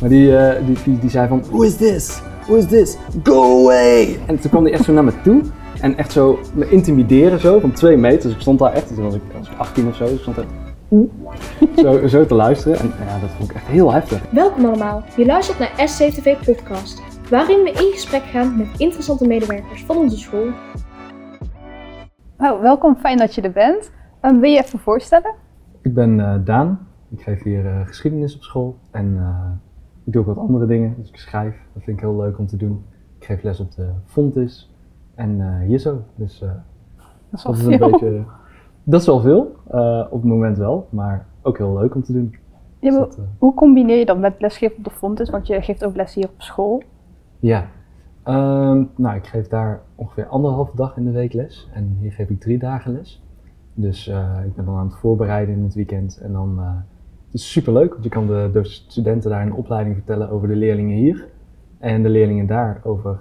Maar die, eh, die, die, die zei van, who is this? Who is this? Go away! En toen kwam hij echt zo naar me toe. En echt zo me intimideren zo, van twee meter. Dus ik stond daar echt, toen was ik, was ik 18 of zo. Dus ik stond er zo, zo te luisteren. En ja, dat vond ik echt heel heftig. Welkom allemaal, je luistert naar SCTV Podcast, waarin we in gesprek gaan met interessante medewerkers van onze school. Nou, welkom, fijn dat je er bent. Um, wil je even voorstellen? Ik ben uh, Daan. Ik geef hier uh, geschiedenis op school. En uh, ik doe ook wat andere dingen. Dus ik schrijf. Dat vind ik heel leuk om te doen. Ik geef les op de Fontis. En hier zo. Dus dat is wel dat is veel. een beetje. Dat is wel veel. op het moment wel. Maar ook heel leuk om te doen. Ja, maar Dus dat, hoe combineer je dat met lesgeven op de Fontes? Want je geeft ook les hier op school. Ja. Ehm, nou, ik geef daar ongeveer anderhalve dag in de week les. En hier geef ik drie dagen les. Dus eh, ik ben dan aan het voorbereiden in het weekend. En dan, eh, is super leuk, want je kan de, de studenten daar in de opleiding vertellen over de leerlingen hier. En de leerlingen daar over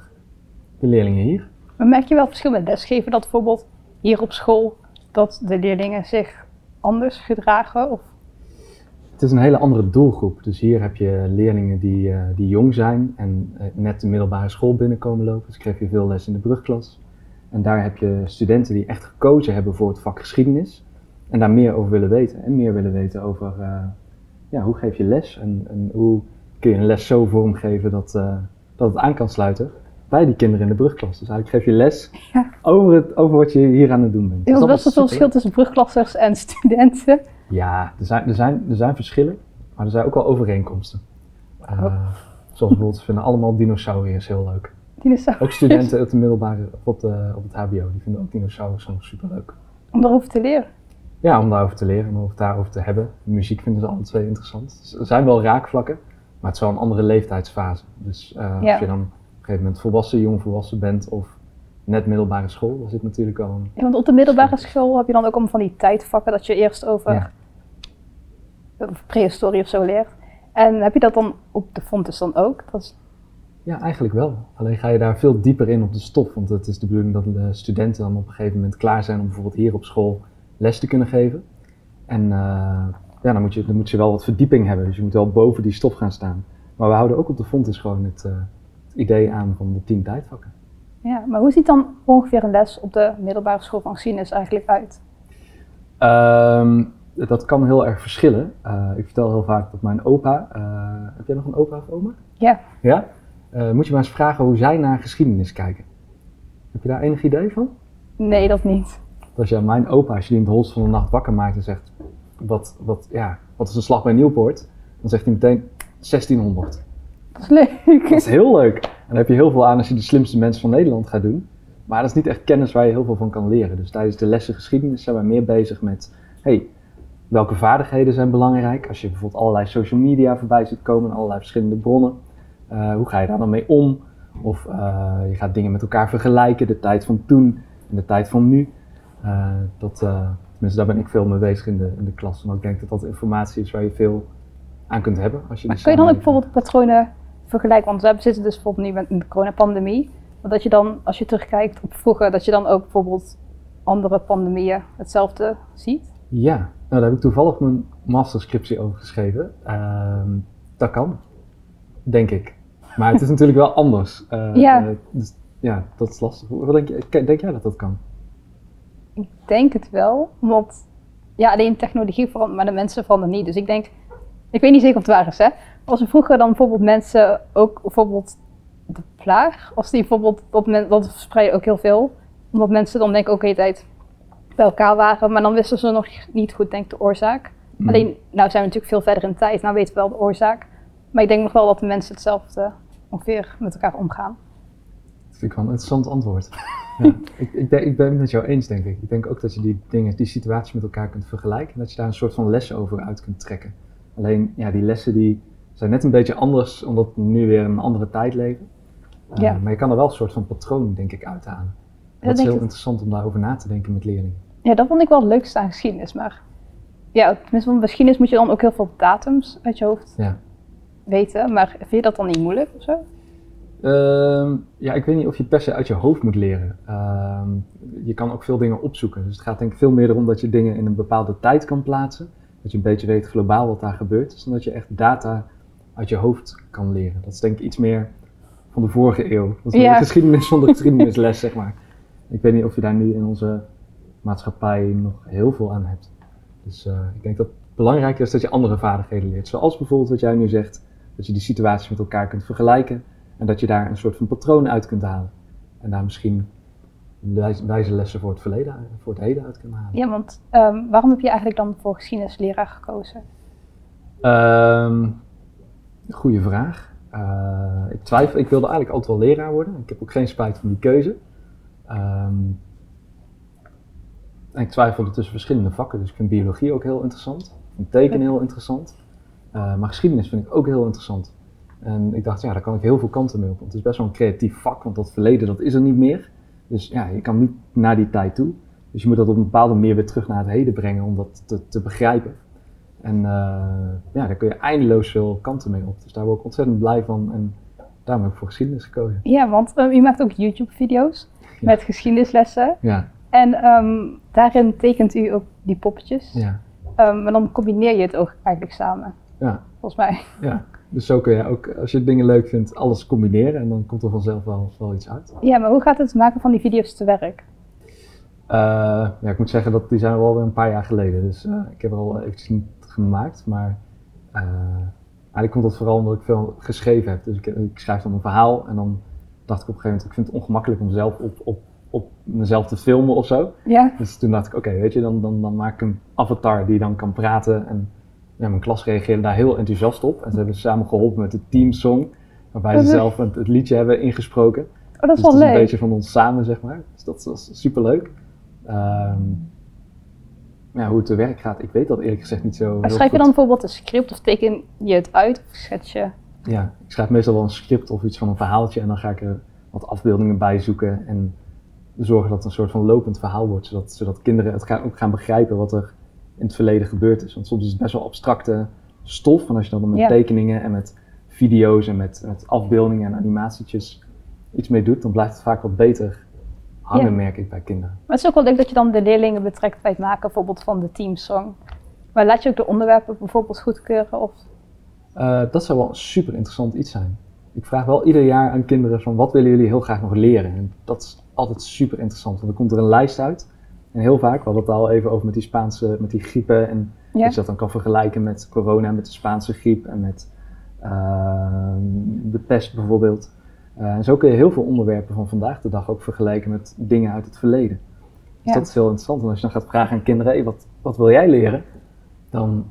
de leerlingen hier. Maar merk je wel verschil met lesgeven? Dat bijvoorbeeld hier op school, dat de leerlingen zich anders gedragen? Of... Het is een hele andere doelgroep. Dus hier heb je leerlingen die, eh, die jong zijn en eh, net de middelbare school binnenkomen lopen. Dus geef je veel les in de brugklas. En daar heb je studenten die echt gekozen hebben voor het vak geschiedenis. En daar meer over willen weten. En meer willen weten over eh, ja, hoe geef je les en, en hoe kun je een les zo vormgeven dat, eh, dat het aan kan sluiten bij die kinderen in de brugklas. Dus eigenlijk geef je les Ja. over, het, over wat je hier aan het doen bent. Er is dat best wel veel verschil tussen brugklassers en studenten. ja, er zijn, er, zijn, er zijn verschillen, maar er zijn ook wel overeenkomsten. Oh. Zoals bijvoorbeeld, ze vinden allemaal dinosauriërs heel leuk. Dinosaurus. Ook studenten op de middelbare, op, de, op het HBO, die vinden ook dinosauriërs super leuk. Om daarover te leren. Ja, om daarover te leren en om het daarover te hebben. Muziek vinden ze alle twee interessant. Dus er zijn wel raakvlakken, maar het is wel een andere leeftijdsfase. Dus Ja. als je dan op een gegeven moment volwassen, jong volwassen bent of net middelbare school, dan zit natuurlijk een... Ja, want op de middelbare school heb je dan ook allemaal van die tijdvakken dat je eerst over Ja. over prehistorie of zo leert. En heb je dat dan op de Fontes dan ook? Dat is, Ja, eigenlijk wel. Alleen ga je daar veel dieper in op de stof. Want het is de bedoeling dat de studenten dan op een gegeven moment klaar zijn om bijvoorbeeld hier op school les te kunnen geven. En eh, ja, dan moet, je, dan moet je wel wat verdieping hebben. Dus je moet wel boven die stof gaan staan. Maar we houden ook op de Fontis gewoon het, eh, het idee aan van de tien tijdvakken. ja, maar hoe ziet dan ongeveer een les op de middelbare school van geschiedenis eigenlijk uit? Ehm, dat kan heel erg verschillen. Eh, ik vertel heel vaak dat mijn opa. heb jij nog een opa of oma? Ja. Ja? Moet je maar eens vragen hoe zij naar geschiedenis kijken. Heb je daar enig idee van? Nee, dat niet. Dat je mijn opa, als je die in het holst van de nacht wakker maakt en zegt: wat, wat, ja, wat is een slag bij Nieuwpoort? Dan zegt hij meteen 1600. Dat is leuk. Dat is heel leuk. En daar heb je heel veel aan als je de slimste mensen van Nederland gaat doen. Maar dat is niet echt kennis waar je heel veel van kan leren. Dus tijdens de lessen geschiedenis zijn wij meer bezig met: hey, welke vaardigheden zijn belangrijk? Als je bijvoorbeeld allerlei social media voorbij ziet komen, allerlei verschillende bronnen. eh, hoe ga je daar dan mee om? Of eh, je gaat dingen met elkaar vergelijken, de tijd van toen en de tijd van nu. Eh, dat, eh, tenminste, daar ben ik veel mee bezig in de, in de klas. En ik denk dat dat informatie is waar je veel aan kunt hebben. Als je Maar kun je dan ook bijvoorbeeld patronen vergelijken? Want we zitten dus bijvoorbeeld nu met een coronapandemie. Maar dat je dan, als je terugkijkt op vroeger, dat je dan ook bijvoorbeeld andere pandemieën hetzelfde ziet? Ja, nou, daar heb ik toevallig mijn masterscriptie over geschreven. Ehm, dat kan, denk ik. Maar het is natuurlijk wel anders. Eh, Ja. dus, ja, dat is lastig. Wat denk, je, denk jij dat dat kan? Ik denk het wel, want ja, alleen technologie verandert, maar de mensen veranderen niet. Dus ik denk, ik weet niet zeker of het waar is, hè. Als er vroeger dan bijvoorbeeld mensen ook, bijvoorbeeld de plaag, als die bijvoorbeeld, dat, men, dat verspreidde ook heel veel. Omdat mensen dan denken, oké, tijd bij elkaar waren, maar dan wisten ze nog niet goed, denk ik, de oorzaak. Mm. Alleen, nou zijn we natuurlijk veel verder in de tijd, nou weten we wel de oorzaak. Maar ik denk nog wel dat de mensen hetzelfde ongeveer met elkaar omgaan. Dat vind ik wel een interessant antwoord. ja, ik, ik, ik ben het met jou eens, denk ik. Ik denk ook dat je die dingen, die situaties met elkaar kunt vergelijken. En dat je daar een soort van lessen over uit kunt trekken. Alleen, ja, die lessen die zijn net een beetje anders, omdat we nu weer een andere tijd leven. Eh, Ja. Maar je kan er wel een soort van patroon, denk ik, uithalen. Ja, Dat is heel ik. interessant om daarover na te denken met leerlingen. Ja, dat vond ik wel het leukste aan geschiedenis. Maar ja, tenminste, van geschiedenis moet je dan ook heel veel datums uit je hoofd Ja. weten. Maar vind je dat dan niet moeilijk of zo? Ehm, ja, ik weet niet of je per se uit je hoofd moet leren. Ehm, je kan ook veel dingen opzoeken. Dus het gaat denk ik veel meer erom dat je dingen in een bepaalde tijd kan plaatsen. Dat je een beetje weet globaal wat daar gebeurt. Dus dan dat je echt data uit je hoofd kan leren. Dat is denk ik iets meer van de vorige eeuw. Dat is Ja. de geschiedenis van de geschiedenisles, zeg maar. Ik weet niet of je daar nu in onze maatschappij nog heel veel aan hebt. Dus eh, ik denk dat het belangrijker is dat je andere vaardigheden leert. Zoals bijvoorbeeld wat jij nu zegt, dat je die situaties met elkaar kunt vergelijken en dat je daar een soort van patroon uit kunt halen. En daar misschien wijze lessen voor het verleden, voor het heden uit kunt halen. Ja, want ehm, waarom heb je eigenlijk dan voor geschiedenisleraar gekozen? Ehm goeie vraag. Eh, ik twijfel, ik wilde eigenlijk altijd wel leraar worden. Ik heb ook geen spijt van die keuze. Ehm, en ik twijfelde tussen verschillende vakken, dus ik vind biologie ook heel interessant. Ik vind tekenen heel interessant. Eh, maar geschiedenis vind ik ook heel interessant. En ik dacht, ja, daar kan ik heel veel kanten mee op. Want het is best wel een creatief vak, want dat verleden dat is er niet meer. Dus ja, je kan niet naar die tijd toe. Dus je moet dat op een bepaalde manier weer terug naar het heden brengen om dat te, te begrijpen. En eh, ja, daar kun je eindeloos veel kanten mee op. Dus daar word ik ontzettend blij van. En daarom heb ik voor geschiedenis gekozen. Ja, want ehm, je maakt ook YouTube-video's Ja. met geschiedenislessen. Ja, En ehm, daarin tekent u ook die poppetjes. ja, Ehm, maar dan combineer je het ook eigenlijk samen, ja, volgens mij. ja. Dus zo kun je ook, als je dingen leuk vindt, alles combineren. En dan komt er vanzelf wel, wel iets uit. Ja, maar hoe gaat het maken van die video's te werk? Eh, ja, ik moet zeggen dat die zijn wel weer een paar jaar geleden. Dus eh, ik heb er al eventjes niet gemaakt. Maar eh, eigenlijk komt dat vooral omdat ik veel geschreven heb. Dus ik, ik schrijf dan een verhaal en dan dacht ik op een gegeven moment, ik vind het ongemakkelijk om zelf op, op, op mezelf te filmen of zo. Ja, Dus toen dacht ik, oké, weet je, dan, dan, dan maak ik een avatar die dan kan praten. En ja, mijn klas reageerde daar heel enthousiast op. En ze hebben samen geholpen met de teamsong, waarbij ze leuk. zelf het, het liedje hebben ingesproken. oh, dat is dus wel het is leuk. een beetje van ons samen, zeg maar. Dus dat was superleuk. Ehm ja, hoe het te werk gaat, ik weet dat eerlijk gezegd niet zo Maar schrijf je dan bijvoorbeeld een script of teken je het uit of schets je? Ja, ik schrijf meestal wel een script of iets van een verhaaltje en dan ga ik er wat afbeeldingen bij zoeken en zorgen dat het een soort van lopend verhaal wordt, zodat, zodat kinderen het gaan, ook gaan begrijpen wat er in het verleden gebeurd is. Want soms is het best wel abstracte stof en als je dan met Ja. tekeningen en met video's en met, met afbeeldingen en animatietjes iets mee doet, dan blijft het vaak wat beter hangen, Ja. merk ik bij kinderen. Maar het is ook wel leuk dat je dan de leerlingen betrekt bij het maken bijvoorbeeld van de teamsong. Maar laat je ook de onderwerpen bijvoorbeeld goedkeuren of... Eh, dat zou wel een super interessant iets zijn. Ik vraag wel ieder jaar aan kinderen van wat willen jullie heel graag nog leren? En dat is altijd super interessant, want dan komt er een lijst uit. En heel vaak, we hadden het al even over met die Spaanse, met die griepen. En Ja, dat je dat dan kan vergelijken met corona, met de Spaanse griep en met ehm, de pest bijvoorbeeld. Eh, en zo kun je heel veel onderwerpen van vandaag de dag ook vergelijken met dingen uit het verleden. Dus Ja. dat is heel interessant. En als je dan gaat vragen aan kinderen, hey, wat, wat wil jij leren? Dan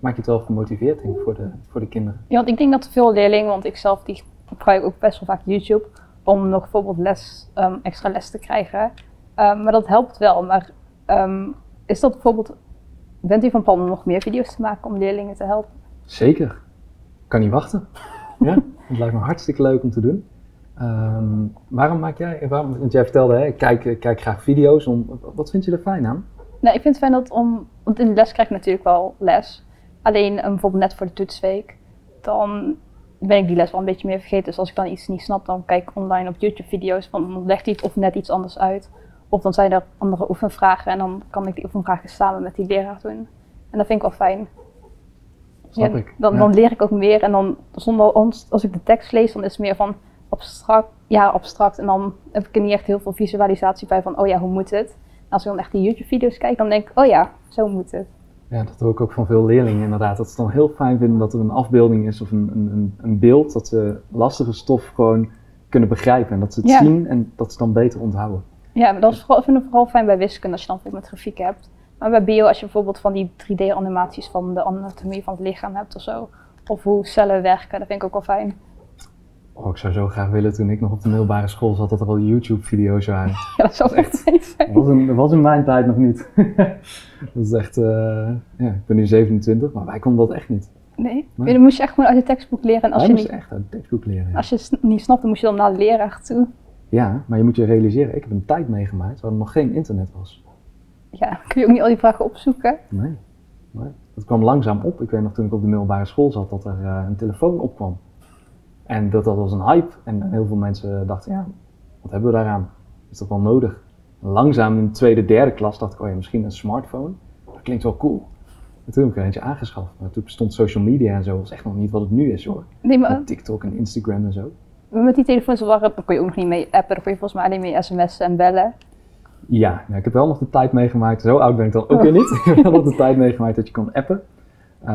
maak je het wel gemotiveerd denk ik, voor de, voor de kinderen. Ja, want ik denk dat veel leerlingen, want ik zelf die gebruik ook best wel vaak YouTube, om nog bijvoorbeeld les, ehm, extra les te krijgen. Ehm, maar dat helpt wel. Maar ehm, is dat bijvoorbeeld, bent u van plan om nog meer video's te maken om leerlingen te helpen? Zeker. Kan niet wachten. ja, het lijkt me hartstikke leuk om te doen. Ehm, waarom maak jij, waarom, want jij vertelde, hè, ik kijk, ik kijk graag video's. Om, wat vind je er fijn aan? Nou, ik vind het fijn dat om, want in de les krijg ik natuurlijk wel les. Alleen bijvoorbeeld net voor de toetsweek, dan ben ik die les wel een beetje meer vergeten. Dus als ik dan iets niet snap, dan kijk ik online op YouTube video's van dan legt hij het of net iets anders uit. Of dan zijn er andere oefenvragen en dan kan ik die oefenvragen samen met die leraar doen. En dat vind ik wel fijn. Snap Ja, ik. Dan, dan leer ik ook meer en dan zonder ons, als ik de tekst lees, dan is het meer van abstract, ja abstract. En dan heb ik er niet echt heel veel visualisatie bij van, oh ja, hoe moet het? En als ik dan echt die YouTube-video's kijk, dan denk ik, oh ja, zo moet het. Ja, dat hoor ik ook van veel leerlingen inderdaad. Dat ze dan heel fijn vinden dat er een afbeelding is of een, een, een, beeld. Dat ze lastige stof gewoon kunnen begrijpen. En dat ze het Ja. zien en dat ze dan beter onthouden. Ja, maar dat is vooral, ik vind het vooral fijn bij wiskunde als je dan met grafiek hebt. Maar bij bio, als je bijvoorbeeld van die 3D-animaties van de anatomie van het lichaam hebt of zo. Of hoe cellen werken, dat vind ik ook wel fijn. Oh, ik zou zo graag willen toen ik nog op de middelbare school zat dat er al YouTube-video's waren. Ja, dat zou echt fijn zijn. Dat was in, dat was in mijn tijd nog niet. dat is echt, eh, ja, ik ben nu 27, maar wij konden dat echt niet. Nee, Nee. dan moest je echt gewoon uit het tekstboek leren. En als je, moesten niet, echt uit het tekstboek leren. Ja. als je het niet snapt, dan moest je dan naar de leraar toe. Ja, maar je moet je realiseren, ik heb een tijd meegemaakt waar er nog geen internet was. Ja, kun je ook niet al die vragen opzoeken. Nee. nee. Het kwam langzaam op. Ik weet nog toen ik op de middelbare school zat dat er eh, een telefoon opkwam. En dat, dat was een hype. En heel veel mensen dachten, ja, wat hebben we daaraan? Is dat wel nodig? En langzaam in de tweede, derde klas dacht ik, oh ja, misschien een smartphone. Dat klinkt wel cool. En toen heb ik er eentje aangeschaft. Maar toen bestond social media en zo, was echt nog niet wat het nu is hoor. Nee, maar Met TikTok en Instagram en zo. Met die telefoons waren, dan kon je ook nog niet mee appen. Dan kon je volgens mij alleen mee sms'en en bellen. Ja, nou, ik heb wel nog de tijd meegemaakt. Zo oud ben ik dan ook weer niet. ik heb wel nog de tijd meegemaakt dat je kon appen. Eh,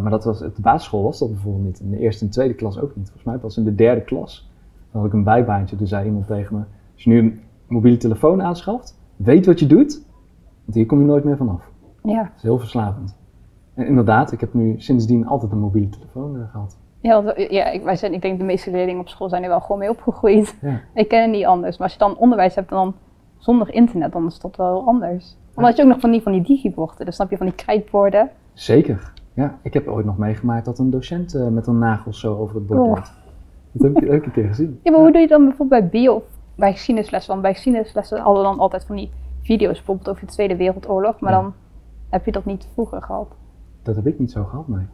maar dat was, op de basisschool was dat bijvoorbeeld niet. In de eerste en tweede klas ook niet. Volgens mij pas in de derde klas. Dan had ik een bijbaantje. Toen zei iemand tegen me, als je nu een mobiele telefoon aanschaft, weet wat je doet. Want hier kom je nooit meer vanaf. Ja. Dat is heel verslavend. En inderdaad, ik heb nu sindsdien altijd een mobiele telefoon eh, gehad. Ja, want, ja ik, wij zijn, ik denk de meeste leerlingen op school zijn er wel gewoon mee opgegroeid. Ja. Ik ken het niet anders. Maar als je dan onderwijs hebt en dan zonder internet, dan is dat wel anders. Omdat je ook nog van die, van die digiborden, dus snap je van die krijtborden. Zeker. Ja, ik heb ooit nog meegemaakt dat een docent eh, met een nagel zo over het bord Oh. Dat heb ik ook een keer gezien. Ja, maar hoe doe je dan bijvoorbeeld bij bio of bij geschiedenislessen? Want bij geschiedenislessen hadden we dan altijd van die video's, bijvoorbeeld over de Tweede Wereldoorlog. Maar Ja. dan heb je dat niet vroeger gehad. Dat heb ik niet zo gehad, nee.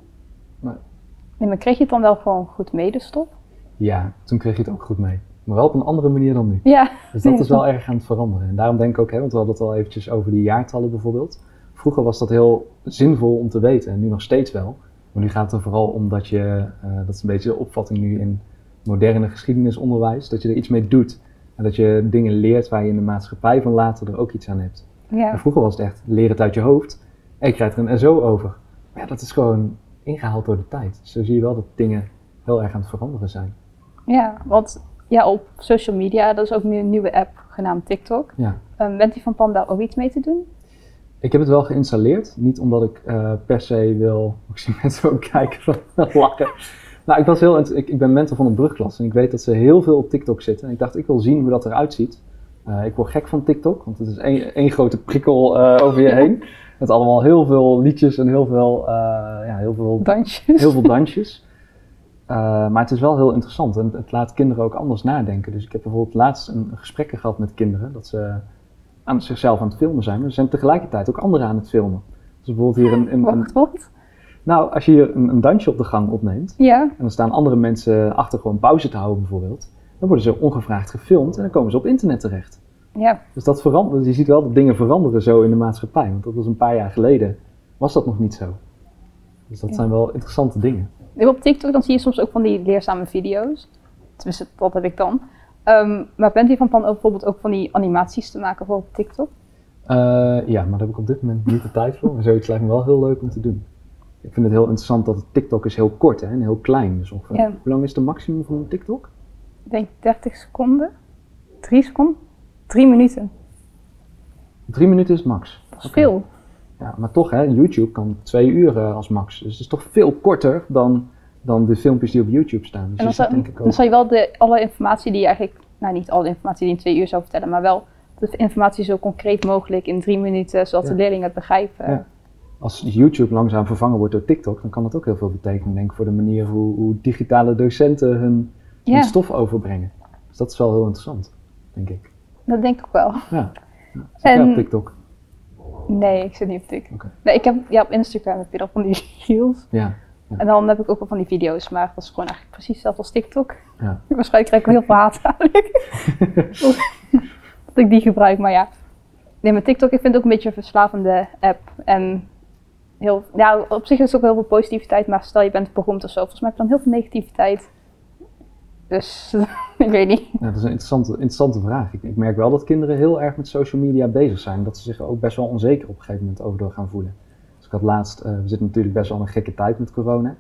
Nee, maar kreeg je het dan wel gewoon goed mee, de stof? Ja, toen kreeg je het ook goed mee. Maar wel op een andere manier dan nu. Ja. Dus dat is wel erg aan het veranderen. En daarom denk ik ook, hè, want we hadden het al eventjes over die jaartallen bijvoorbeeld. Vroeger was dat heel zinvol om te weten en nu nog steeds wel. Maar nu gaat het er vooral om dat je, eh, dat is een beetje de opvatting nu in moderne geschiedenisonderwijs, dat je er iets mee doet. En dat je dingen leert waar je in de maatschappij van later er ook iets aan hebt. Ja. En vroeger was het echt, leer het uit je hoofd en je krijgt er een SO over. Maar ja, dat is gewoon ingehaald door de tijd. Zo zie je wel dat dingen heel erg aan het veranderen zijn. ja, want ja, op social media, dat is ook nu een nieuwe app genaamd TikTok. Ja. Ehm, bent u van plan daar ook iets mee te doen? Ik heb het wel geïnstalleerd, niet omdat ik eh, per se wil, ik zie mensen ook kijken van lachen. Nou, ik, was heel, ik, ik ben mentor van een brugklas en ik weet dat ze heel veel op TikTok zitten. En ik dacht, ik wil zien hoe dat eruit ziet. Eh, ik word gek van TikTok, want het is één, grote prikkel eh, over je heen. Met allemaal heel veel liedjes en heel veel, eh, ja, heel veel Dansjes? heel veel dansjes. Eh, maar het is wel heel interessant en het laat kinderen ook anders nadenken. Dus ik heb bijvoorbeeld laatst een gesprek gehad met kinderen dat ze aan zichzelf aan het filmen zijn, maar ze zijn tegelijkertijd ook anderen aan het filmen. Dus bijvoorbeeld hier een, een, wat? nou, als je hier een, een dansje op de gang opneemt Ja. en dan staan andere mensen achter gewoon pauze te houden bijvoorbeeld, dan worden ze ongevraagd gefilmd en dan komen ze op internet terecht. Ja. Dus dat verandert, je ziet wel dat dingen veranderen zo in de maatschappij, want dat was een paar jaar geleden, was dat nog niet zo. Dus dat Ja. zijn wel interessante dingen. Op TikTok dan zie je soms ook van die leerzame video's. Tenminste, dat heb ik dan. Ehm, maar bent u van plan ook bijvoorbeeld ook van die animaties te maken voor op TikTok? Eh, ja, maar daar heb ik op dit moment niet de tijd voor. Maar zoiets lijkt me wel heel leuk om te doen. Ik vind het heel interessant dat het TikTok is heel kort hè, en heel klein. Dus ongeveer, Ja. Hoe lang is de maximum van een TikTok? Ik denk 30 seconden. 3 seconden? 3 minuten. Drie minuten is max. Dat is veel. Ja, maar toch, hè, YouTube kan twee uur eh, als max. Dus het is toch veel korter dan, dan de filmpjes die op YouTube staan. Dus En dan zou, denk ik dan ook... zou je wel de, alle informatie die je eigenlijk, nou niet alle informatie die je in twee uur zou vertellen, maar wel de informatie zo concreet mogelijk in drie minuten, zodat Ja. de leerlingen het begrijpen. Ja. Als YouTube langzaam vervangen wordt door TikTok, dan kan dat ook heel veel betekenen, denk ik, voor de manier hoe, hoe digitale docenten hun, hun stof overbrengen. Dus dat is wel heel interessant, denk ik. Dat denk ik wel. Ja. Zit En- op TikTok? Nee, ik zit niet op TikTok. Nee, ik heb, ja, op Instagram heb je dan van die reels. Ja. En dan heb ik ook wel van die video's, maar dat is gewoon eigenlijk precies hetzelfde als TikTok. Ja. Waarschijnlijk krijg ik wel heel veel haat eigenlijk. dat ik die gebruik, maar ja. Nee, maar TikTok, ik vind het ook een beetje een verslavende app. En heel, ja, op zich is het ook heel veel positiviteit, maar stel je bent beroemd of zo, volgens mij heb je dan heel veel negativiteit. Dus, ik weet niet. Dat is een interessante, interessante vraag. Ik, merk wel dat kinderen heel erg met social media bezig zijn. Dat ze zich ook best wel onzeker op een gegeven moment over door gaan voelen. Dus ik had laatst, eh, we zitten natuurlijk best wel een gekke tijd met corona.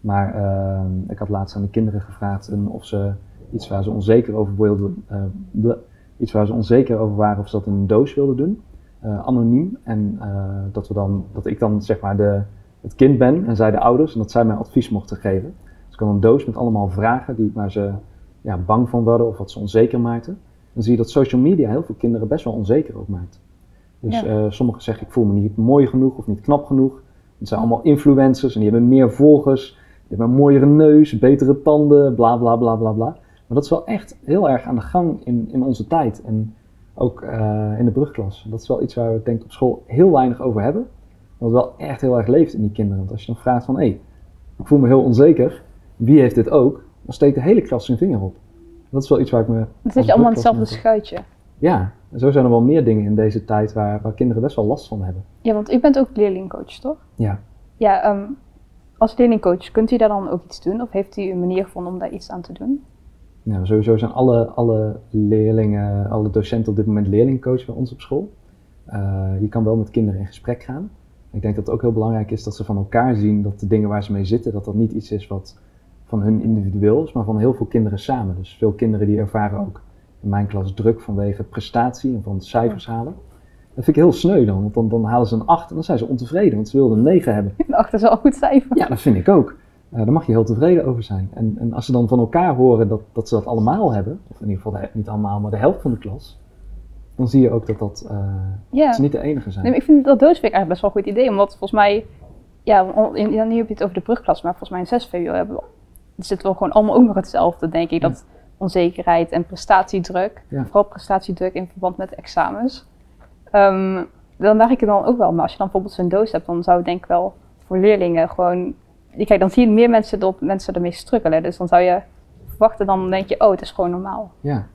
Maar eh, ik had laatst aan de kinderen gevraagd of ze iets waar ze onzeker over wilden, eh, ble- iets waar ze onzeker over waren, of ze dat in een doos wilden doen. eh, anoniem. En eh, dat, we dan, dat ik dan zeg maar de, het kind ben en zij de ouders. En dat zij mij advies mochten geven. Ik had een doos met allemaal vragen die, waar ze ja, bang van worden of wat ze onzeker maakten. Dan zie je dat social media heel veel kinderen best wel onzeker ook maakt. Dus Ja. eh, sommigen zeggen ik voel me niet mooi genoeg of niet knap genoeg. Het zijn allemaal influencers en die hebben meer volgers. Die hebben een mooiere neus, betere tanden, bla bla bla bla bla. Maar dat is wel echt heel erg aan de gang in, in onze tijd. En ook eh, in de brugklas. Dat is wel iets waar we denk ik op school heel weinig over hebben. Wat wel echt heel erg leeft in die kinderen. Want als je dan vraagt van, hé, hey, ik voel me heel onzeker. Wie heeft dit ook? Dan steekt de hele klas zijn vinger op. Dat is wel iets waar ik me... Dan als zit je allemaal in hetzelfde schuitje. Ja, en zo zijn er wel meer dingen in deze tijd waar, waar kinderen best wel last van hebben. Ja, want u bent ook leerlingcoach, toch? Ja. Ja, ehm, als leerlingcoach, kunt u daar dan ook iets doen? Of heeft u een manier gevonden om daar iets aan te doen? Ja, sowieso zijn alle, alle leerlingen, alle docenten op dit moment leerlingcoach bij ons op school. Uh, je kan wel met kinderen in gesprek gaan. Ik denk dat het ook heel belangrijk is dat ze van elkaar zien dat de dingen waar ze mee zitten, dat dat niet iets is wat van hun individueel is, maar van heel veel kinderen samen. Dus veel kinderen die ervaren ook in mijn klas druk vanwege prestatie en van cijfers halen. Dat vind ik heel sneu dan, want dan, dan halen ze een 8 en dan zijn ze ontevreden, want ze wilden een 9 hebben. Een 8 is al een goed cijfer. Ja, dat vind ik ook. Uh, daar mag je heel tevreden over zijn. En, en, als ze dan van elkaar horen dat, dat ze dat allemaal hebben, of in ieder geval de, niet allemaal, maar de helft van de klas, dan zie je ook dat, dat, uh, ja. dat ze niet de enige zijn. Nee, ik vind dat doosweek eigenlijk best wel een goed idee, omdat volgens mij, ja, in, nu heb je het over de brugklas, maar volgens mij in 6 VWO hebben we, zitten we gewoon allemaal ook nog hetzelfde, denk ik. Dat onzekerheid en prestatiedruk, vooral prestatiedruk in verband met examens. Ehm, dan merk ik dan ook wel, maar als je dan bijvoorbeeld zo'n doos hebt, dan zou ik denk ik wel voor leerlingen gewoon Kijk, dan zie je meer mensen dat mensen ermee struggelen. Dus dan zou je verwachten, dan denk je, oh, het is gewoon normaal. Ja,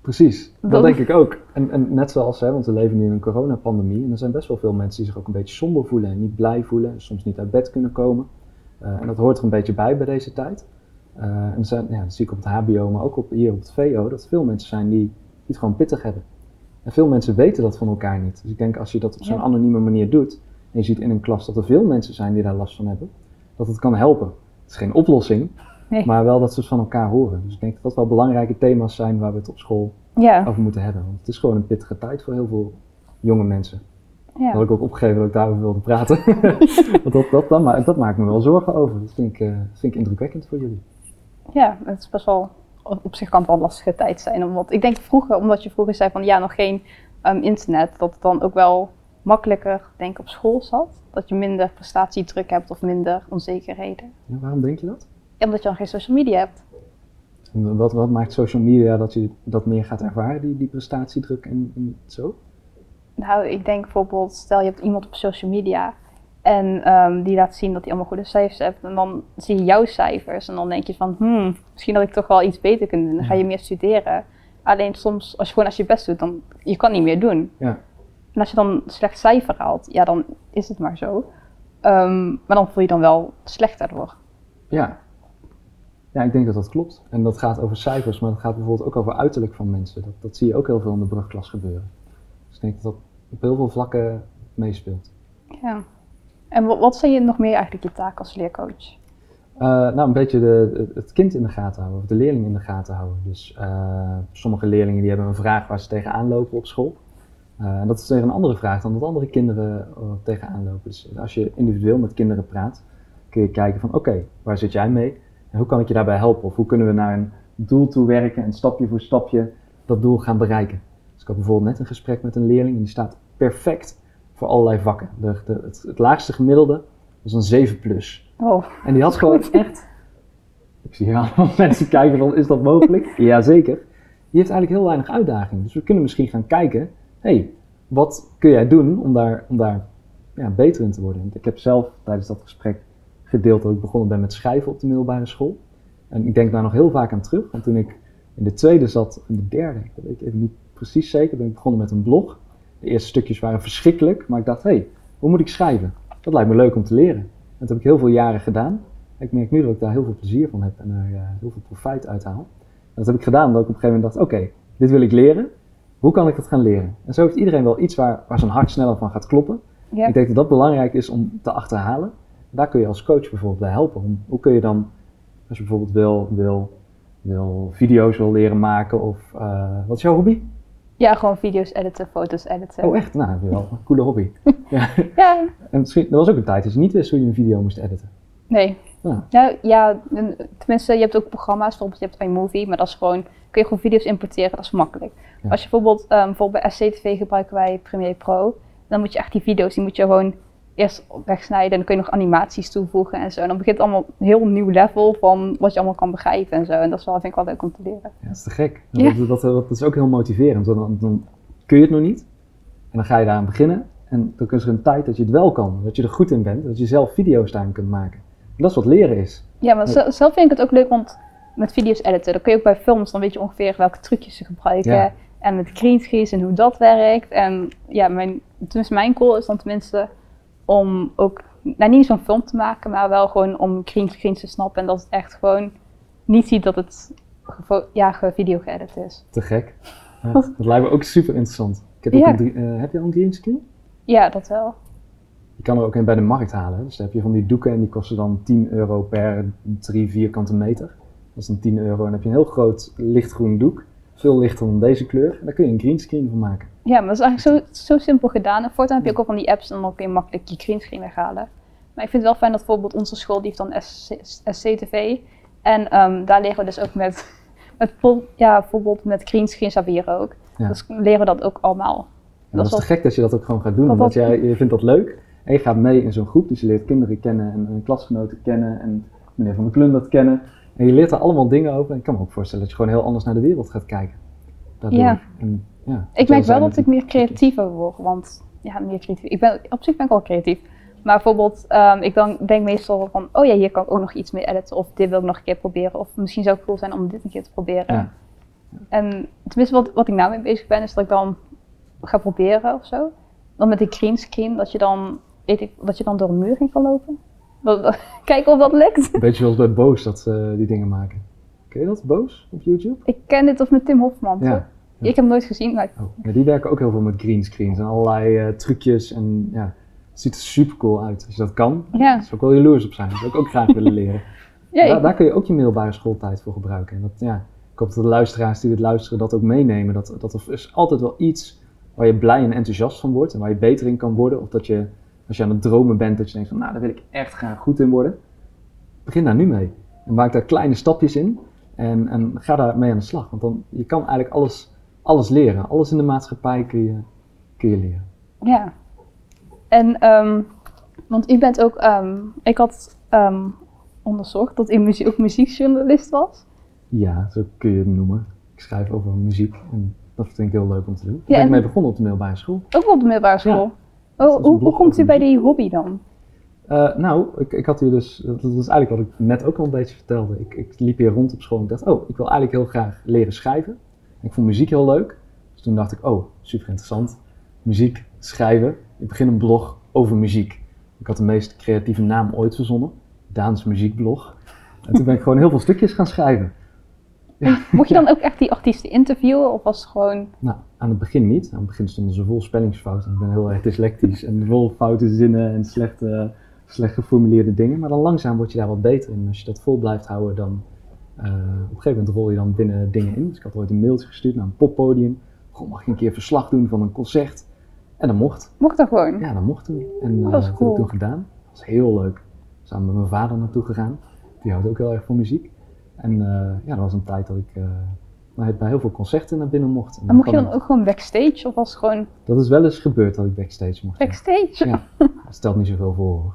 precies. Dat, Dat- denk ik ook. En, en net zoals, hè, want we leven nu in een coronapandemie en er zijn best wel veel mensen die zich ook een beetje somber voelen en niet blij voelen, en soms niet uit bed kunnen komen. Eh, en dat hoort er een beetje bij bij deze tijd. Eh, en er zijn, ja, dat zie ik op het HBO, maar ook op, hier op het VO, dat er veel mensen zijn die, die het gewoon pittig hebben. En veel mensen weten dat van elkaar niet. Dus ik denk als je dat op zo'n Ja. anonieme manier doet, en je ziet in een klas dat er veel mensen zijn die daar last van hebben, dat het kan helpen. Het is geen oplossing, Nee. maar wel dat ze het van elkaar horen. Dus ik denk dat dat wel belangrijke thema's zijn waar we het op school Ja, over moeten hebben. Want het is gewoon een pittige tijd voor heel veel jonge mensen. Dat had ja. ik ook opgegeven dat ik daarover wilde praten. Want dat, dat, dat, ma- dat maakt me wel zorgen over. Dat vind ik, eh, vind ik indrukwekkend voor jullie. Ja, het is best wel, op zich kan het wel een lastige tijd zijn. Omdat, ik denk vroeger, omdat je vroeger zei van ja, nog geen ehm, internet, dat het dan ook wel makkelijker, denk ik, op school zat. Dat je minder prestatiedruk hebt of minder onzekerheden. Ja, waarom denk je dat? Omdat je dan geen social media hebt. En wat, wat maakt social media dat je dat meer gaat ervaren, die, die prestatiedruk en, en zo? Nou, ik denk bijvoorbeeld, stel je hebt iemand op social media en ehm, die laat zien dat hij allemaal goede cijfers heeft. En dan zie je jouw cijfers en dan denk je van, hmm, misschien had ik toch wel iets beter kunnen doen. Dan ga je meer studeren. Alleen soms, als je gewoon als je best doet, dan je kan niet meer doen. Ja. En als je dan een slecht cijfer haalt, ja, dan is het maar zo. Ehm, maar dan voel je dan wel slecht daardoor. Ja. Ja, ik denk dat dat klopt. En dat gaat over cijfers, maar dat gaat bijvoorbeeld ook over uiterlijk van mensen. Dat, dat zie je ook heel veel in de brugklas gebeuren. Dus ik denk dat dat op heel veel vlakken meespeelt. Ja. En wat, wat zijn je nog meer eigenlijk je taak als leercoach? Eh, nou, een beetje de, het kind in de gaten houden, of de leerling in de gaten houden. Dus eh, sommige leerlingen die hebben een vraag waar ze tegenaan lopen op school. Eh, en dat is weer een andere vraag dan wat andere kinderen tegenaan lopen. Dus als je individueel met kinderen praat, kun je kijken van oké, waar zit jij mee? En hoe kan ik je daarbij helpen? Of hoe kunnen we naar een doel toe werken en stapje voor stapje dat doel gaan bereiken? Dus ik had bijvoorbeeld net een gesprek met een leerling en die staat perfect voor allerlei vakken. De, de, het, het laagste gemiddelde was een 7 plus. Oh, En die had gewoon echt. Ik zie hier allemaal mensen kijken van, is dat mogelijk? Jazeker. Die heeft eigenlijk heel weinig uitdaging. Dus we kunnen misschien gaan kijken, hé, hey, wat kun jij doen om daar, om daar ja, beter in te worden? Want ik heb zelf tijdens dat gesprek gedeeld dat ik begonnen ben met schrijven op de middelbare school. En ik denk daar nog heel vaak aan terug, want toen ik in de tweede zat, in de derde, ik weet even niet precies zeker, ben ik begonnen met een blog. De eerste stukjes waren verschrikkelijk, maar ik dacht, hé, hey, hoe moet ik schrijven? Dat lijkt me leuk om te leren. En dat heb ik heel veel jaren gedaan. Ik merk nu dat ik daar heel veel plezier van heb en er uh, heel veel profijt uit haal. En dat heb ik gedaan omdat ik op een gegeven moment dacht, oké, okay, dit wil ik leren. Hoe kan ik dat gaan leren? En zo heeft iedereen wel iets waar, waar zijn hart sneller van gaat kloppen. ja. Ik denk dat dat belangrijk is om te achterhalen. Daar kun je als coach bijvoorbeeld bij helpen. Om, hoe kun je dan, als je bijvoorbeeld wil, wil, wil video's wil leren maken of uh, wat is jouw hobby? Ja, gewoon video's editen, foto's editen. Oh echt? Nou, wel een coole hobby. ja. Ja, En misschien, er was ook een tijd dat je niet wist hoe je een video moest editen. nee. Ja. Nou ja, en- tenminste, je hebt ook programma's, bijvoorbeeld je hebt iMovie, maar dat is gewoon, kun je gewoon video's importeren, dat is makkelijk. Ja. Als je bijvoorbeeld, um, bijvoorbeeld bij SCTV gebruiken wij Premiere Pro, dan moet je echt die video's, die moet je gewoon eerst wegsnijden en dan kun je nog animaties toevoegen en zo. En dan begint allemaal een heel nieuw level van wat je allemaal kan begrijpen en zo. En dat is wel, vind ik wel leuk om te leren. Ja, dat is te gek. Ja. Dat, dat, dat, is ook heel motiverend. want Dan, dan kun je het nog niet. En dan ga je daaraan beginnen. En dan is er een tijd dat je het wel kan. Dat je er goed in bent. Dat je zelf video's daarin kunt maken. En dat is wat leren is. Ja, maar Ja. zelf vind ik het ook leuk, want met video's editen, dan kun je ook bij films, dan weet je ongeveer welke trucjes ze gebruiken. Ja. En met greenscreens en hoe dat werkt. En ja, mijn, tenminste mijn goal is dan tenminste om ook, nou niet zo'n film te maken, maar wel gewoon om greenscreens te snappen. En dat het echt gewoon niet ziet dat het ja, gevideo geëdit is. Te gek. Ja, dat lijkt me ook super interessant. Ik heb, ook een eh, heb je al een greenscreen? Ja, dat wel. Je kan er ook een bij de markt halen. Dus dan heb je van die doeken en die kosten dan 10 euro per 3 vierkante meter. Dat is dan 10 euro. En dan heb je een heel groot lichtgroen doek. Veel lichter dan deze kleur. En daar kun je een greenscreen van maken. Ja, maar dat is eigenlijk zo, zo simpel gedaan. En voortaan heb je ook al van die apps en dan kun je makkelijk je greenscreen weghalen. Maar ik vind het wel fijn dat bijvoorbeeld onze school, die heeft dan SC, SCTV. En ehm, daar leren we dus ook met, met ja, bijvoorbeeld met greenscreens saberen ook. Ja. Dus leren we dat ook allemaal. Dat, Dat is te gek dat je dat ook gewoon gaat doen. Dat Omdat dat- jij, je vindt dat leuk. En je gaat mee in zo'n groep. Dus je leert kinderen kennen en, en klasgenoten kennen. En meneer Van der Klundert kennen. En je leert er allemaal dingen over. En ik kan me ook voorstellen dat je gewoon heel anders naar de wereld gaat kijken. Daardoor. Ja. En, ja, Ik merk wel dat ik meer creatiever word, want ja, meer creatief. Ik ben, op zich ben ik al creatief. Maar bijvoorbeeld, ehm, ik dan, denk meestal van, oh ja, hier kan ik ook nog iets mee editen. Of dit wil ik nog een keer proberen. Of misschien zou het cool zijn om dit een keer te proberen. Ja. En tenminste, wat, wat ik nou mee bezig ben, is dat ik dan ga proberen of zo. Dan met die green screen, dat je dan, weet ik, dat je dan door een muur heen kan lopen. Kijken of dat lukt. Een beetje zoals bij Boos dat ze die dingen maken. Ken je dat, Boos, op YouTube? Ik ken dit of met Tim Hofman. toch? Ja. Ik heb hem nooit gezien, maar Oh, ja, die werken ook heel veel met greenscreens en allerlei eh, trucjes. En ja, het ziet er super cool uit. Als je dat kan, ja. zou ik wel jaloers op zijn. Dat zou ik ook graag willen leren. ja daar, daar kun je ook je middelbare schooltijd voor gebruiken. En dat, ja, ik hoop dat de luisteraars die dit luisteren dat ook meenemen. Dat, dat er is altijd wel iets waar je blij en enthousiast van wordt en waar je beter in kan worden. Of dat je, als je aan het dromen bent, dat je denkt van nou, daar wil ik echt graag goed in worden. Begin daar nu mee. En maak daar kleine stapjes in en, en ga daar mee aan de slag. Want dan, je kan eigenlijk alles, alles leren. Alles in de maatschappij kun je, kun je leren. Ja. En, ehm, want u bent ook, ehm, ik had ehm, onderzocht dat u muzie- ook muziekjournalist was. Ja, zo kun je het noemen. Ik schrijf over muziek en dat vind ik heel leuk om te doen. Daar Ja, ben ik mee begonnen op de middelbare school. Ook op de middelbare school. Ja. Oh, hoe, hoe komt u bij die hobby dan? Eh, nou, ik, ik had hier dus, dat is eigenlijk wat ik net ook al een beetje vertelde. Ik, ik liep hier rond op school en ik dacht, oh, ik wil eigenlijk heel graag leren schrijven. Ik vond muziek heel leuk. Dus toen dacht ik, oh, super interessant. Muziek, schrijven. Ik begin een blog over muziek. Ik had de meest creatieve naam ooit verzonnen. Daans Muziekblog. En toen ben ik gewoon heel veel stukjes gaan schrijven. Mocht je dan ook echt die artiesten interviewen of was het gewoon... Nou, aan het begin niet. Aan het begin stonden ze vol spellingsfouten. Ik ben heel erg dyslectisch en vol foute zinnen en slechte, slecht geformuleerde dingen. Maar dan langzaam word je daar wat beter in. Als je dat vol blijft houden, dan eh, op een gegeven moment rol je dan binnen dingen in. Dus ik had ooit een mailtje gestuurd naar een poppodium. Goh, mag ik een keer verslag doen van een concert? En dat mocht. Mocht dat gewoon? Ja, dat mocht toen. En eh, dat heb ik toen gedaan. Dat was heel leuk. Samen met mijn vader naartoe gegaan. Die houdt ook heel erg van muziek. En eh, ja, dat was een tijd dat ik eh, bij bij heel veel concerten naar binnen mocht. En En mocht je dan ook gewoon backstage of was het gewoon dat is wel eens gebeurd dat ik backstage mocht. backstage? Ja, dat stelt niet zoveel voor. hoor.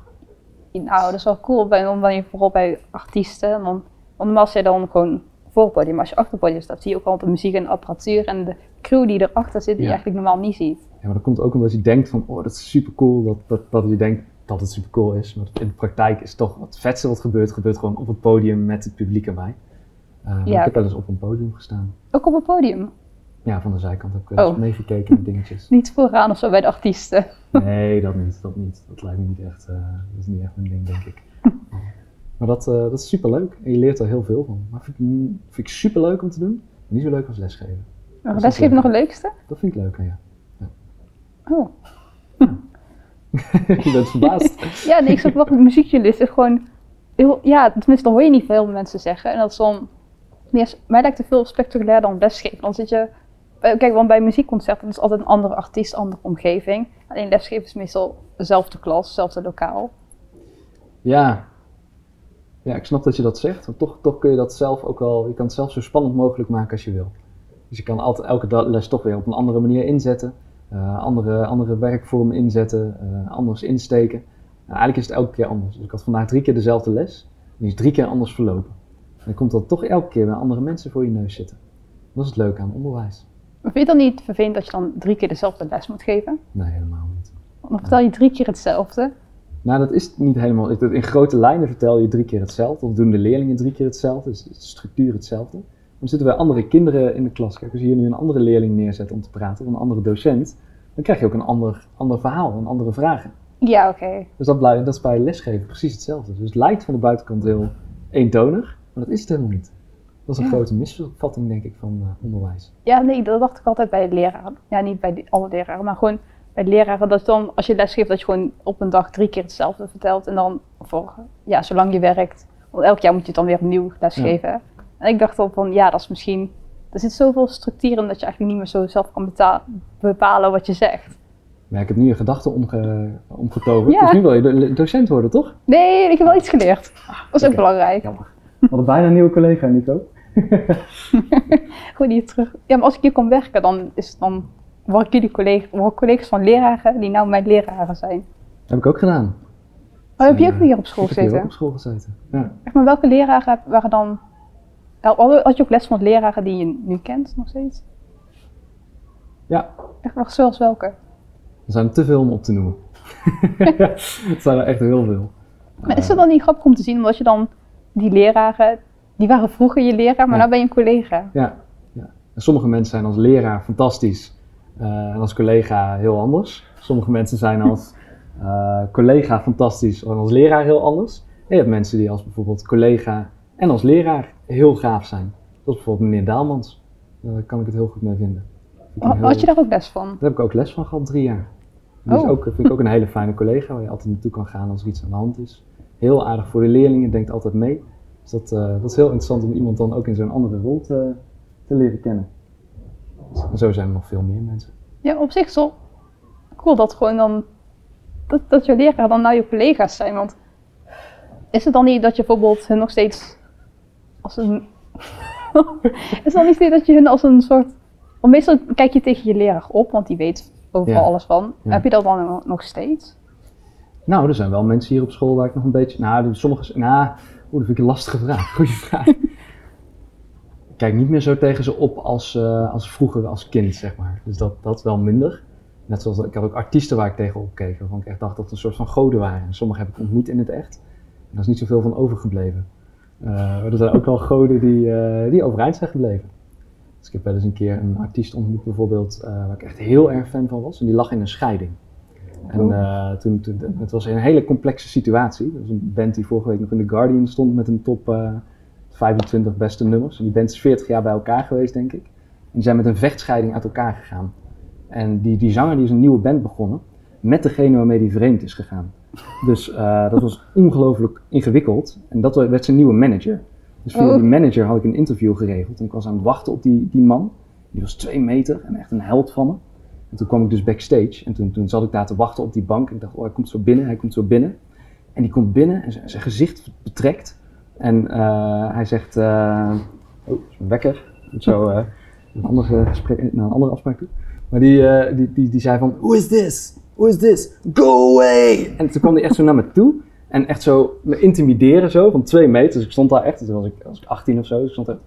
Nou, dat is wel cool. Bij, dan je vooral bij artiesten. Want, want normaal dan gewoon voor het podium. Maar als je achter het podium staat, zie je ook altijd de muziek en de apparatuur en de crew die erachter zit, die je eigenlijk normaal niet ziet. Ja, maar dat komt ook omdat je denkt van, oh, dat is super cool. Dat, dat, dat je denkt dat het super cool is. Maar in de praktijk is toch het vetste wat gebeurt, gebeurt gewoon op het podium met het publiek erbij. Eh, Ja. Ik heb wel eens op een podium gestaan. Ook op het podium. Ja, van de zijkant heb ik wel eens Oh. meegekeken met dingetjes. Niet vooraan of zo bij de artiesten. Nee, dat niet. Dat niet. Dat lijkt me niet echt, eh, dat is niet echt mijn ding, denk ik. Maar dat, eh, dat is super leuk en je leert er heel veel van. Maar vind ik, vind ik super leuk om te doen. Niet zo leuk als lesgeven. Maar is lesgeven nog het leukste? Dat vind ik leuk, ja. Oh. je bent verbaasd. Ja, nee, ik snap wel, muziekjournalist is gewoon heel, ja, tenminste, dat hoor je niet veel mensen zeggen. En dat is dan, mij lijkt het veel spectaculair dan lesgeven. Dan zit je, eh, kijk, want bij muziekconcerten is altijd een andere artiest, andere omgeving. Alleen lesgeven is meestal dezelfde klas, hetzelfde lokaal. Ja. Ja, ik snap dat je dat zegt. Maar toch, toch kun je dat zelf ook wel, je kan het zelf zo spannend mogelijk maken als je wil. Dus je kan altijd elke les toch weer op een andere manier inzetten. eh, andere, andere werkvormen inzetten, eh, anders insteken. En eigenlijk is het elke keer anders. Dus ik had vandaag drie keer dezelfde les. Die is drie keer anders verlopen. En dan komt dat toch elke keer weer andere mensen voor je neus zitten. Dat is het leuke aan onderwijs. Maar vind je het dan niet vervelend dat je dan drie keer dezelfde les moet geven? Nee, helemaal niet. Want dan vertel je drie keer hetzelfde. Nou, dat is niet helemaal. In grote lijnen vertel je drie keer hetzelfde, of doen de leerlingen drie keer hetzelfde, dus is de structuur hetzelfde. Dan zitten wij andere kinderen in de klas. Kijk, als je hier nu een andere leerling neerzet om te praten, of een andere docent, dan krijg je ook een ander, ander verhaal, een andere vragen. Ja, oké. Dus dat, blijft, dat is bij lesgeven precies hetzelfde. Dus het lijkt van de buitenkant heel eentonig, maar dat is het helemaal niet. Dat is een Ja. grote misvatting, denk ik, van eh, onderwijs. Ja, nee, dat dacht ik altijd bij de leraren. Ja, niet bij die- alle leraren, maar gewoon bij de leraren. Dat dan, als je lesgeeft, dat je gewoon op een dag drie keer hetzelfde vertelt. En dan voor, ja, zolang je werkt. Want elk jaar moet je het dan weer opnieuw lesgeven. En ik dacht dan van, ja, dat is misschien... Er zit zoveel structuur in dat je eigenlijk niet meer zo zelf kan bepalen wat je zegt. Maar ik heb nu je gedachten omge, omgetoverd. Ja. Dus nu wil je do- docent worden, toch? Nee, ik heb wel iets geleerd. Dat is ook belangrijk. Jammer. We hadden bijna een nieuwe collega, Nico. Gewoon hier terug. Ja, maar als ik hier kan werken, dan is het dan... Word ik jullie collega, word ik collega's van leraren die nou mijn leraren zijn. Dat heb ik ook gedaan. Oh, heb je ook hier op school ik heb hier ook gezeten? op school gezeten. Ja. Echt, maar welke leraren waren dan... Had je ook les van leraren die je nu kent nog steeds? ja, Echt wel zoals welke? er zijn te veel om op te noemen. Het zijn er echt heel veel. Maar is het dan niet grappig om te zien, omdat je dan die leraren, die waren vroeger je leraar, maar Ja. nu ben je een collega. Ja, ja. En sommige mensen zijn als leraar fantastisch eh, en als collega heel anders. Sommige mensen zijn als eh, collega fantastisch en als leraar heel anders. En je hebt mensen die als bijvoorbeeld collega en als leraar heel gaaf zijn. Zoals bijvoorbeeld meneer Daalmans. Daar kan ik het heel goed mee vinden. Heel- Had je daar ook les van? Daar heb ik ook les van gehad, drie jaar. Is Oh. ook, vind ik ook een hele fijne collega waar je altijd naartoe kan gaan als er iets aan de hand is. Heel aardig voor de leerlingen, denkt altijd mee. Dus dat, eh, dat is heel interessant om iemand dan ook in zo'n andere rol te, te leren kennen. Dus- en zo zijn er nog veel meer mensen. Ja, op zich wel cool dat gewoon dan, dat, dat je leraar dan nou je collega's zijn, want is het dan niet dat je bijvoorbeeld hun nog steeds als een, is het dan niet dat je hun als een soort, want meestal kijk je tegen je leraar op, want die weet overal Ja. alles van. Ja. Heb je dat dan nog steeds? Nou, er zijn wel mensen hier op school waar ik nog een beetje... Nou, sommige... Nou, oeh, dat vind ik een lastige vraag. Goeie vraag. ik kijk niet meer zo tegen ze op als, eh, als vroeger als kind, zeg maar. Dus dat, dat wel minder. Net zoals, ik had ook artiesten waar ik tegen opkeek, waarvan ik echt dacht dat het een soort van goden waren. En sommige heb ik ontmoet in het echt. En daar is niet zoveel van overgebleven. Maar er zijn ook wel goden die, eh, die overeind zijn gebleven. Dus ik heb wel eens een keer een artiest ontmoet bijvoorbeeld, waar ik echt heel erg fan van was. En die lag in een scheiding. En eh, toen, toen, het was een hele complexe situatie. Dat was een band die vorige week nog in The Guardian stond met een top eh, 25 beste nummers. En die band is 40 jaar bij elkaar geweest, denk ik. En die zijn met een vechtscheiding uit elkaar gegaan. En die, die zanger die is een nieuwe band begonnen met degene waarmee die vreemd is gegaan. Dus eh, dat was ongelooflijk ingewikkeld. En dat werd zijn nieuwe manager. Dus via Oh. die manager had ik een interview geregeld. En ik was aan het wachten op die, die man. Die was twee meter en echt een held van me. En toen kwam ik dus backstage. En toen, toen zat ik daar te wachten op die bank. En ik dacht, oh, hij komt zo binnen, hij komt zo binnen. En die komt binnen en zijn- gezicht betrekt. En eh, hij zegt, eh, oh, wekker. Zo eh, een, ander gesprek, naar een andere afspraak toe. Maar die, die, die, die zei van, who is this? Who is this? Go away! En toen kwam hij echt zo naar me toe. En echt zo me intimideren zo, van twee meter. Dus ik stond daar echt, toen was ik, was ik 18 of zo. Dus ik stond echt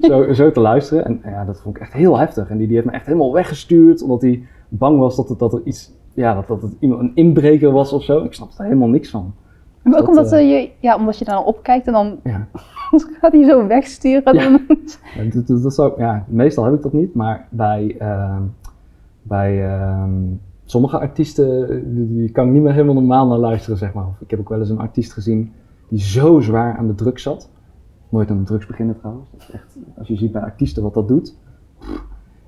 zo, zo te luisteren. En ja, dat vond ik echt heel heftig. En die, die heeft me echt helemaal weggestuurd, omdat hij bang was dat, het, dat er iets, ja, dat, dat het een inbreker was of zo. Ik snapte er helemaal niks van. Maar ook Dat, omdat, eh, eh, je, ja, omdat je daar dan opkijkt en dan Ja. gaat hij zo wegsturen. Ja. Dat, dat, dat zou, ja, meestal heb ik dat niet, maar bij, ehm, bij ehm, sommige artiesten die, die kan ik niet meer helemaal normaal naar luisteren, zeg maar. Of ik heb ook wel eens een artiest gezien die zo zwaar aan de drugs zat. Nooit aan de drugs beginnen trouwens. Dat is echt, als je ziet bij artiesten wat dat doet.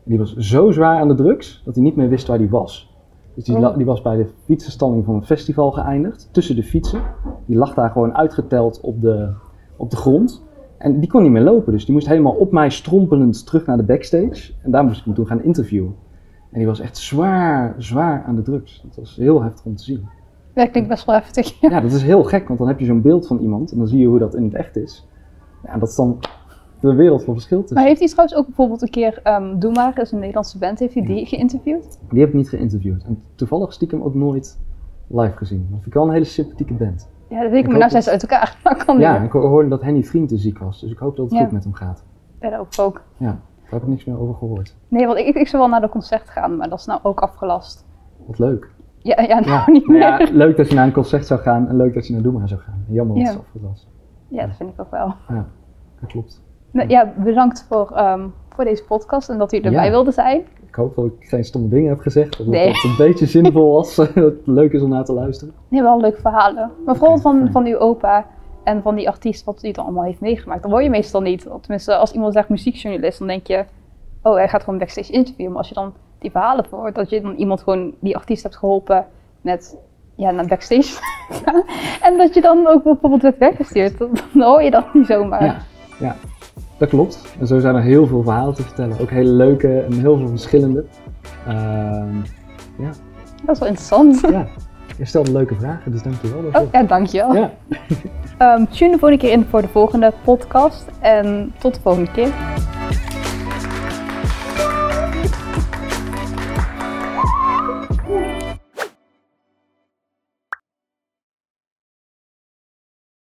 Die was zo zwaar aan de drugs dat hij niet meer wist waar hij was. Dus die, Oh. die was bij de fietsenstalling van een festival geëindigd, tussen de fietsen. Die lag daar gewoon uitgeteld op de, op de grond. En die kon niet meer lopen, dus die moest helemaal op mij strompelend terug naar de backstage. En daar moest ik hem toen gaan interviewen. En die was echt zwaar, zwaar aan de drugs. Dat was heel heftig om te zien. dat klinkt best wel heftig. Ja. Ja, dat is heel gek, want dan heb je zo'n beeld van iemand en dan zie je hoe dat in het echt is. Ja, dat is dan de wereld van verschil tussen. Maar heeft hij trouwens ook bijvoorbeeld een keer, ehm Doe Maar, is een Nederlandse band, heeft hij die geïnterviewd? Die heb ik niet geïnterviewd. En toevallig stiekem ook nooit live gezien. Dat vind ik wel een hele sympathieke band. Ja, dat weet ik, Ik maar nou zijn ze uit elkaar. Dat kan Ja, ik hoorde dat Henny Vriend ziek was, dus ik hoop dat het Ja. goed met hem gaat. Ja, dat ook. ook. Ja, daar heb ik niks meer over gehoord. Nee, want ik, ik zou wel naar de concert gaan, maar dat is nou ook afgelast. Wat leuk. Ja, ja nou Ja, niet nou meer. ja, leuk dat je naar een concert zou gaan en leuk dat je naar Doe Maar zou gaan. Jammer dat het afgelast. Ja, dat vind ik ook wel. Ja, dat klopt. Ja, bedankt voor, ehm, voor deze podcast en dat u erbij Ja. wilde zijn. Ik hoop dat ik geen stomme dingen heb gezegd. Of dat het een beetje zinvol was. dat het leuk is om naar te luisteren. Nee, wel leuke verhalen. Maar vooral van, fijn. van uw opa en van die artiest wat hij dan allemaal heeft meegemaakt. Dat hoor je meestal niet. Tenminste, als iemand zegt muziekjournalist, dan denk je, oh, hij gaat gewoon backstage interviewen. Maar als je dan die verhalen hoort, dat je dan iemand gewoon, die artiest hebt geholpen met, ja, naar backstage gaan. En dat je dan ook bijvoorbeeld werd weggestuurd. Dan hoor je dat niet zomaar. Ja, ja, dat klopt. En zo zijn er heel veel verhalen te vertellen. Ook hele leuke en heel veel verschillende. Ehm, Dat is wel interessant. ja, je stelt leuke vragen, dus dankjewel daarvoor. Oh, ja, dankjewel. Ja. Ehm tune de volgende keer in voor de volgende podcast. En tot de volgende keer.